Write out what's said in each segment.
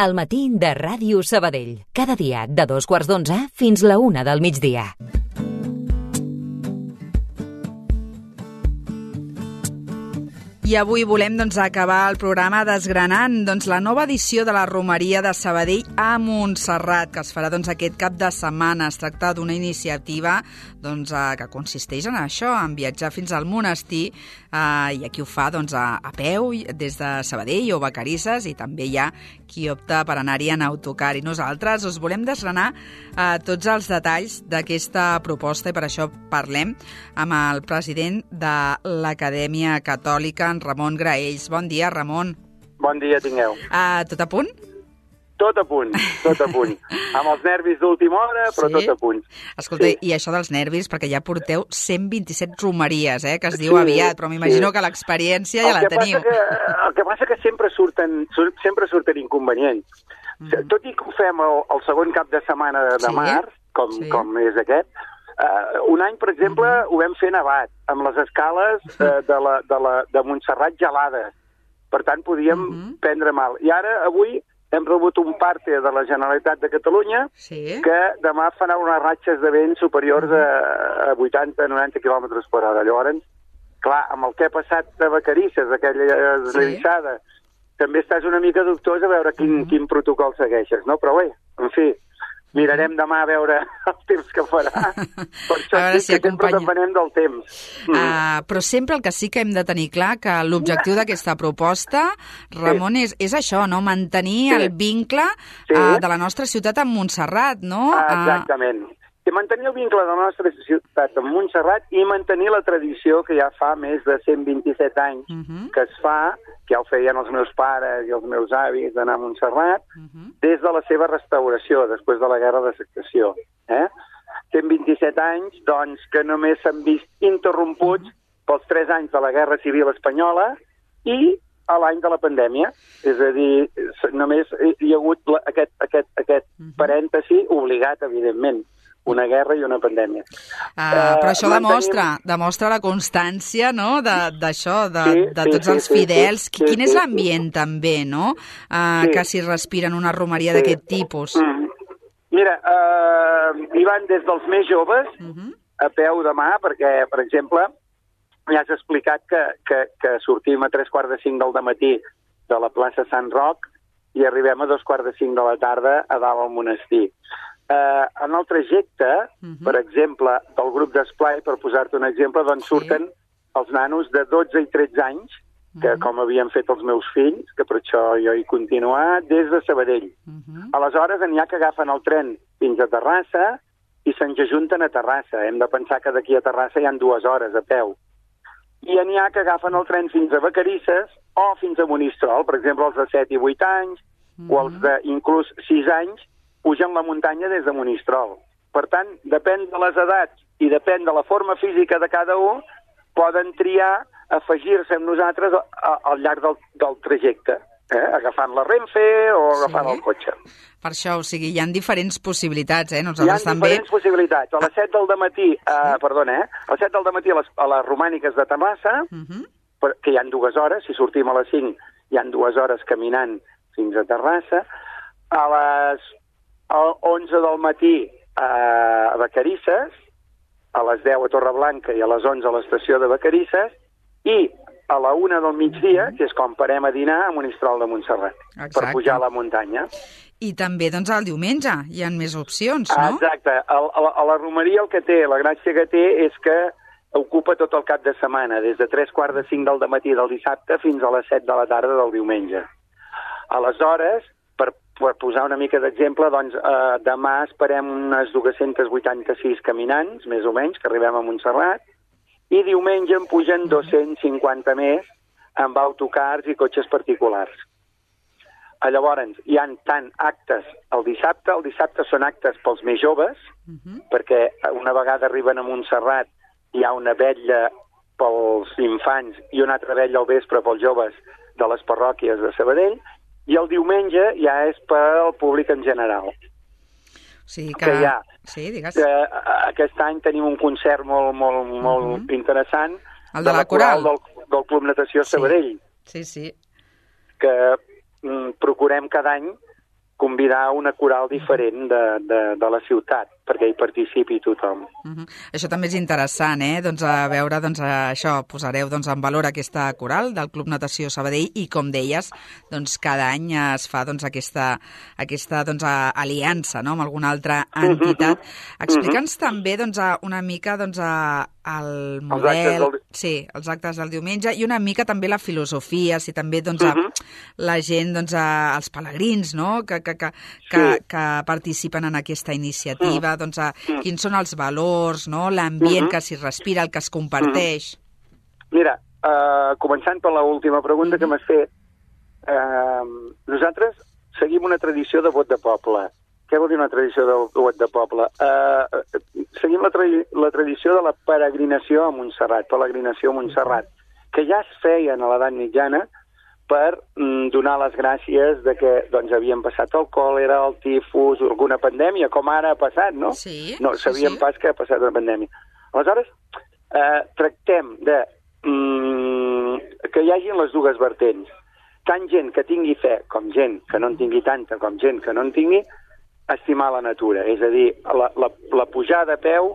El matí de Ràdio Sabadell. Cada dia de dos quarts d'onze fins la una del migdia. I avui volem doncs, acabar el programa desgranant doncs, la nova edició de la Romeria de Sabadell a Montserrat, que es farà doncs, aquest cap de setmana. Es tracta d'una iniciativa doncs, eh, que consisteix en això, en viatjar fins al monestir, eh, i aquí ho fa doncs, a, a peu, des de Sabadell o Vacarisses, i també hi ha qui opta per anar-hi en autocar. I nosaltres us volem desgranar eh, tots els detalls d'aquesta proposta i per això parlem amb el president de l'Acadèmia Catòlica, en Ramon Graells. Bon dia, Ramon. Bon dia tingueu. Uh, tot a punt? Tot a punt, tot a punt. amb els nervis d'última hora, però Sí? tot a punt. Escolta, Sí. i això dels nervis, perquè ja porteu 127 romeries, eh, que es diu Sí, aviat, però m'imagino sí. que l'experiència ja la teniu. que, el que passa que sempre surten, sur, sempre surten inconvenients. Mhm. Tot i que ho fem el, el segon cap de setmana de, de Sí, març, com, sí. com és aquest, uh, un any, per exemple, ho vam fer nevat, amb les escales uh, de, la, de, la, de Montserrat gelades. Per tant, podíem Mhm. prendre mal. I ara, avui, hem rebut un parte de la Generalitat de Catalunya Sí? que demà farà unes ratxes de vent superiors a, a 80-90 km per hora. Llavors, clar, amb el que ha passat de Vacarisses, aquella eslissada, també estàs una mica dubtós a veure quin, quin protocol segueixes, no? Però bé, en fi, mirarem demà a veure el temps que farà. Per això A veure dic si que sempre acompanya. depenem del temps. Mm. Uh, però sempre el que sí que hem de tenir clar que l'objectiu d'aquesta proposta, Ramon, és, és això, no? mantenir Sí. el vincle Sí. uh, de la nostra ciutat amb Montserrat, no? Ah, Exactament. I mantenir el vincle de la nostra ciutat amb Montserrat i mantenir la tradició que ja fa més de 127 anys Uh, uh -huh, que es fa, que ja ho feien els meus pares i els meus avis d'anar a Montserrat, uh -huh. des de la seva restauració, després de la Guerra de Secessió. Eh? 127 anys, doncs, que només s'han vist interromputs pels 3 anys de la Guerra Civil Espanyola i a l'any de la pandèmia. És a dir, només hi ha hagut aquest, aquest, aquest parèntesi obligat, evidentment, una guerra i una pandèmia. Uh, però Eh, això mantenim- demostra, demostra la constància no? de- d'això, de, Sí, de sí, tots sí, els sí, fidels. sí, Qui- Quin sí, és sí. l'ambient també, no? Uh, Sí. Que s'hi respira en una romeria Sí. d'aquest tipus. Mm. Mira, eh, hi van des dels més joves Uh -huh. a peu de mà, perquè, per exemple, ja has explicat que, que, que sortim a tres quarts de cinc del matí de la plaça Sant Roc i arribem a dos quarts de cinc de la tarda a dalt al monestir. Eh, en el trajecte, Mhm. per exemple, del grup d'esplai, per posar-te un exemple, doncs Sí. surten els nanos de 12 i 13 anys, que Mhm. com havien fet els meus fills, que per això jo he continuat, des de Sabadell. Uh -huh. Aleshores, n'hi ha que agafen el tren fins a Terrassa i se'n ajunten a Terrassa. Hem de pensar que d'aquí a Terrassa hi han dues hores a peu. I n'hi ha que agafen el tren fins a Vacarisses o fins a Monistrol. Per exemple, els de 7 i 8 anys o els de inclús 6 anys pugen la muntanya des de Monistrol. Per tant, depèn de les edats i depèn de la forma física de cada un, poden triar afegir-se amb nosaltres a- a- al llarg del, del trajecte, eh? agafant la Renfe o Sí. agafant el cotxe. Per això, o sigui, hi ha diferents possibilitats, eh? Hi ha Nosaltres també... diferents possibilitats. A les 7 del matí, eh, perdona, eh? A les 7 del matí a les, a les romàniques de Terrassa, Uh -huh. per- que hi han dues hores, si sortim a les 5 hi han dues hores caminant fins a Terrassa, a les a 11 del matí a Vacarisses, a les 10 a Torreblanca i a les 11 a l'estació de Vacarisses, i a la una del migdia, que és quan parem a dinar a Monistrol de Montserrat, Exacte. per pujar a la muntanya. I també, doncs, el diumenge hi han més opcions, no? exacte. A, la, a la romeria el que té, la gràcia que té és que ocupa tot el cap de setmana, des de tres quarts de cinc del matí del dissabte fins a les set de la tarda del diumenge. Aleshores, per, posar una mica d'exemple, doncs eh, demà esperem unes 286 caminants, més o menys, que arribem a Montserrat, i diumenge en pugen 250 més amb autocars i cotxes particulars. Ah, Llavors, hi han tant actes el dissabte, el dissabte són actes pels més joves, Uh -huh. perquè una vegada arriben a Montserrat hi ha una vetlla pels infants i una altra vetlla al vespre pels joves de les parròquies de Sabadell, i el diumenge ja és pel públic en general. O sigui que... que ha. Sí, digues. Que, eh, aquest any tenim un concert molt, molt, molt uh -huh. interessant El de la coral. del, del Club Natació Sí. Sabadell, Sí, sí. que mm, procurem cada any convidar una coral diferent de, de, de la ciutat perquè hi participi tothom. Uh -huh. Això també és interessant, eh? Doncs a veure, doncs a això, posareu doncs, en valor aquesta coral del Club Natació Sabadell i, com deies, doncs cada any es fa doncs, aquesta, aquesta doncs, aliança no? amb alguna altra entitat. Uh -huh. Explica'ns uh -huh. també doncs, una mica doncs, a, el model... Els del... Sí, els actes del diumenge i una mica també la filosofia, si també doncs, a, uh -huh. la gent, doncs, a, els pelegrins, no?, que, que, que, que, sí. que participen en aquesta iniciativa, uh -huh doncs, a, mm. quins són els valors, no? l'ambient mm -hmm. que s'hi respira, el que es comparteix. Mm -hmm. Mira, uh, començant per l'última pregunta mm -hmm. que m'has fet, uh, nosaltres seguim una tradició de vot de poble. Què vol dir una tradició de vot de poble? Uh, seguim la, tra la tradició de la peregrinació a Montserrat, peregrinació a Montserrat, que ja es feien a l'edat mitjana, per mm, donar les gràcies de que doncs, havien passat el còlera, el tifus, alguna pandèmia, com ara ha passat, no? Sí, no sabíem sí, sí. pas que ha passat una pandèmia. Aleshores, eh, tractem de mm, que hi hagin les dues vertents. Tant gent que tingui fe com gent que no en tingui tanta com gent que no en tingui, estimar la natura. És a dir, la, la, la pujada a peu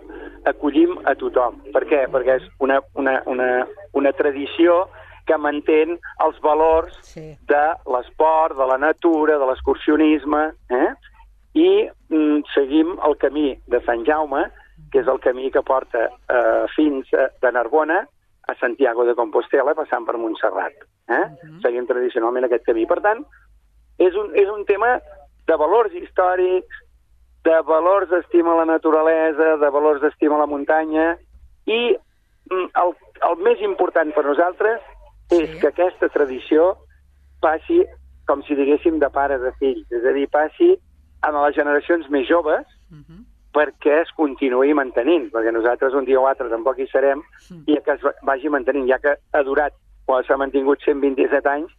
acollim a tothom. Per què? Perquè és una, una, una, una tradició que mantén els valors sí. de l'esport, de la natura, de l'excursionisme, eh? i mm, seguim el camí de Sant Jaume, que és el camí que porta eh, fins a, de Narbona a Santiago de Compostela, passant per Montserrat. Eh? Uh mhm. -huh. Seguim tradicionalment aquest camí. Per tant, és un, és un tema de valors històrics, de valors d'estima a la naturalesa, de valors d'estima a la muntanya, i mm, el, el més important per nosaltres sí. és que aquesta tradició passi, com si diguéssim, de pares a fills, és a dir, passi a les generacions més joves uh -huh. perquè es continuï mantenint, perquè nosaltres un dia o altre tampoc hi serem, uh -huh. i que es vagi mantenint, ja que ha durat, o s'ha mantingut 127 anys,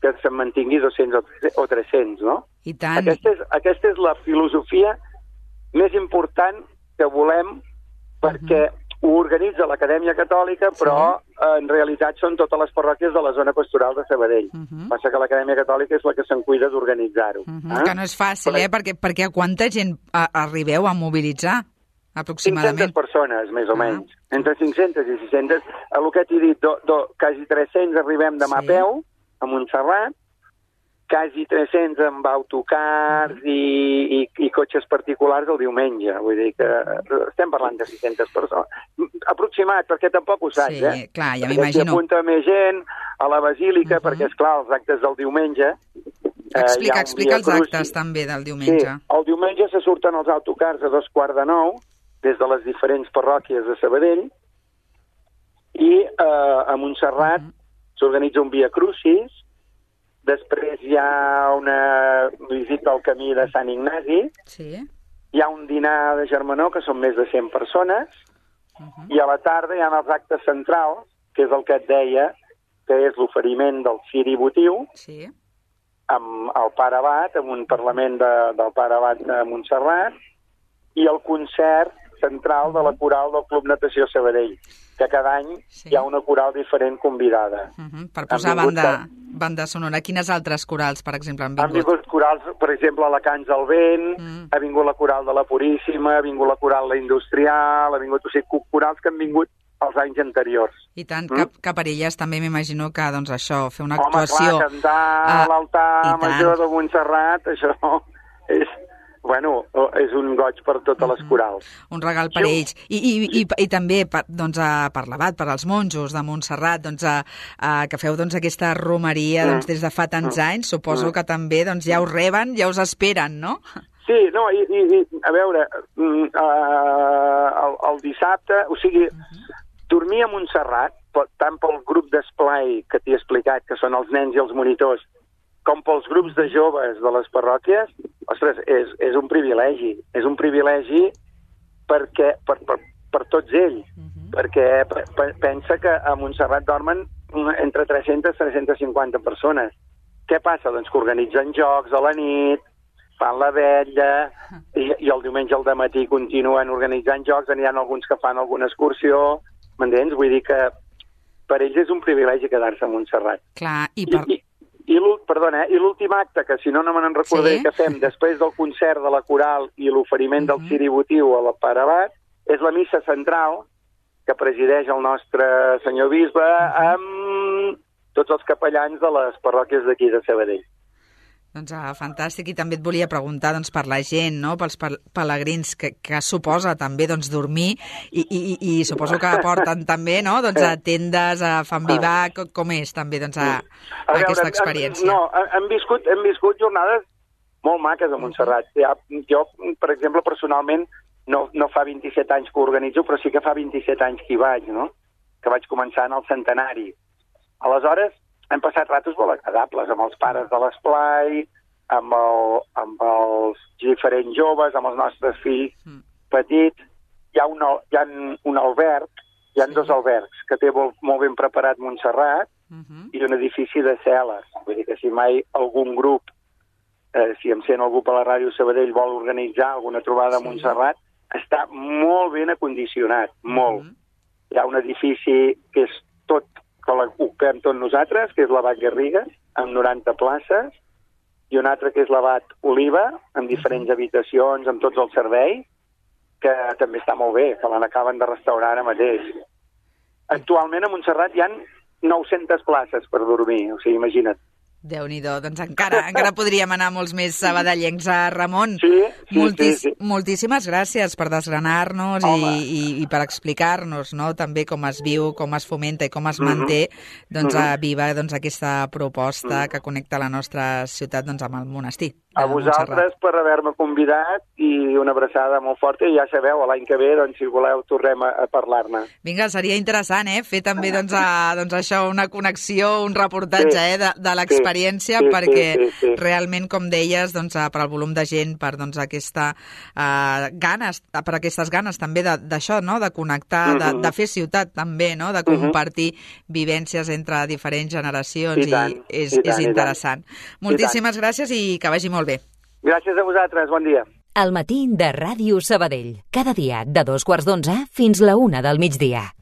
que se'n mantingui 200 o 300, no? I tant. Aquesta és, aquesta és la filosofia més important que volem perquè uh -huh ho organitza l'Acadèmia Catòlica, però sí. Eh, en realitat són totes les parròquies de la zona pastoral de Sabadell. Uh -huh. Passa que l'Acadèmia Catòlica és la que se'n cuida d'organitzar-ho. Uh -huh. eh? Que no és fàcil, però... eh? Perquè, perquè a quanta gent a, arribeu a mobilitzar? aproximadament. 500 persones, més o uh -huh. menys. Entre 500 i 600. A el que t'he dit, do, do, quasi 300 arribem demà sí. a peu, a Montserrat, quasi 300 amb autocars i, i, i cotxes particulars el diumenge. Vull dir que estem parlant de 600 persones. Aproximat, perquè tampoc ho saps, sí, eh? clar, ja m'imagino. Apunta més gent a la basílica, uh -huh. perquè, és clar els actes del diumenge... Eh, explica, explica els cruci. actes també del diumenge. Sí, el diumenge se surten els autocars a dos quarts de nou, des de les diferents parròquies de Sabadell, i eh, a Montserrat uh -huh. s'organitza un via crucis, Després hi ha una visita al camí de Sant Ignasi. Sí. Hi ha un dinar de germanor, que són més de 100 persones. Uh -huh. I a la tarda hi ha els actes centrals, que és el que et deia, que és l'oferiment del ciri votiu, sí. amb el pare Abat, amb un parlament de, del pare Abat de Montserrat, i el concert central de la coral del Club Natació Sabadell, que cada any sí. hi ha una coral diferent convidada. Uh -huh, per posar banda, banda sonora. Quines altres corals, per exemple, han vingut? Han vingut corals, per exemple, la Cans del Vent, -huh. ha vingut la coral de la Puríssima, ha vingut la coral la Industrial, ha vingut, o sigui, corals que han vingut els anys anteriors. I tant, mm? cap, cap elles també m'imagino que, doncs, això, fer una Home, actuació... Home, clar, cantar a l'altar major de Montserrat, això és, bueno, és un goig per totes les mm-hmm. corals. Un regal per sí. ells. I, i, i, i també per, doncs, per l'abat, per als monjos de Montserrat, doncs, a, a, que feu doncs, aquesta romeria mm. doncs, des de fa tants mm. anys, suposo mm. que també doncs, ja us reben, ja us esperen, no? Sí, no, i, i, i a veure, uh, el, el dissabte, o sigui, uh mm-hmm. -huh. dormir a Montserrat, tant pel grup d'esplai que t'he explicat, que són els nens i els monitors, com pels grups de joves de les parròquies, ostres, és, és un privilegi. És un privilegi perquè, per, per, per tots ells, uh mhm. -huh. perquè pensa que a Montserrat dormen entre 300 i 350 persones. Què passa? Doncs que organitzen jocs a la nit, fan la vetlla, i, i el diumenge al matí continuen organitzant jocs, n'hi ha alguns que fan alguna excursió, m'entens? Vull dir que per ells és un privilegi quedar-se a Montserrat. Clar, i per... I, i, I perdona, eh? I l'últim acte, que si no no me n'en recordaré Sí. que fem després del concert de la coral i l'oferiment del Mhm. ciribotiu a la Pare Abat, és la missa central que presideix el nostre senyor bisbe amb tots els capellans de les parròquies d'aquí de Sabadell. Doncs ah, fantàstic, i també et volia preguntar doncs, per la gent, no? pels pel- pelegrins, que, que suposa també doncs, dormir, i, i, i, i suposo que aporten també no? doncs, a tendes, a fan vivac, co- com és també doncs, a, a aquesta hem- experiència? No, hem- hem viscut, hem viscut jornades molt maques a Montserrat. Ja, jo, per exemple, personalment, no, no fa 27 anys que ho organitzo, però sí que fa 27 anys que hi vaig, no? que vaig començar en el centenari. Aleshores, hem passat ratos molt agradables amb els pares de l'esplai, amb, el, amb els diferents joves, amb els nostres fills Mm. petits. Hi ha un, hi ha un alberg, hi ha Sí. dos albergs que té molt, molt ben preparat Montserrat, Uh -huh. i un edifici de cel·les. Vull dir que si mai algun grup, eh, si em sent algú per la ràdio Sabadell vol organitzar alguna trobada Sí. a Montserrat, està molt ben acondicionat, molt. Mhm. Hi ha un edifici que és tot, que l'ocupem tot nosaltres, que és l'Abat Garriga, amb 90 places, i un altre que és l'Abat Oliva, amb diferents habitacions, amb tots els serveis, que també està molt bé, que l'acaben de restaurar ara mateix. Actualment a Montserrat hi han 900 places per dormir, o sigui, imagina't. Déu nhi doncs encara, encara podríem anar molts més sabadellencs a Ramon. Sí, sí, Moltis, sí, sí. Moltíssimes gràcies per desgranar-nos i, i, i per explicar-nos no? també com es viu, com es fomenta i com es Mhm. manté doncs, Mhm. a viva doncs, aquesta proposta Mhm. que connecta la nostra ciutat doncs, amb el monestir. A Montserrat. vosaltres per haver-me convidat i una abraçada molt forta i ja sabeu, l'any que ve, doncs, si voleu, tornem a, a parlar-ne. Vinga, seria interessant, eh? Fer també, doncs, a, doncs això, una connexió, un reportatge, Sí. eh? De, de l'experiència, Sí, sí, perquè sí, sí. realment, com deies, doncs, eh, per al volum de gent, per, doncs, aquesta eh, ganes, per aquestes ganes també de- d'això, no?, de connectar, de, Mhm. de fer ciutat també, no?, de Mhm. compartir vivències entre diferents generacions I tant, és, i tant, és i tant. interessant. Moltíssimes gràcies i que vagi molt bé. Gràcies a vosaltres, bon dia. El matí de Ràdio Sabadell. Cada dia de dos quarts d'onze fins la una del migdia.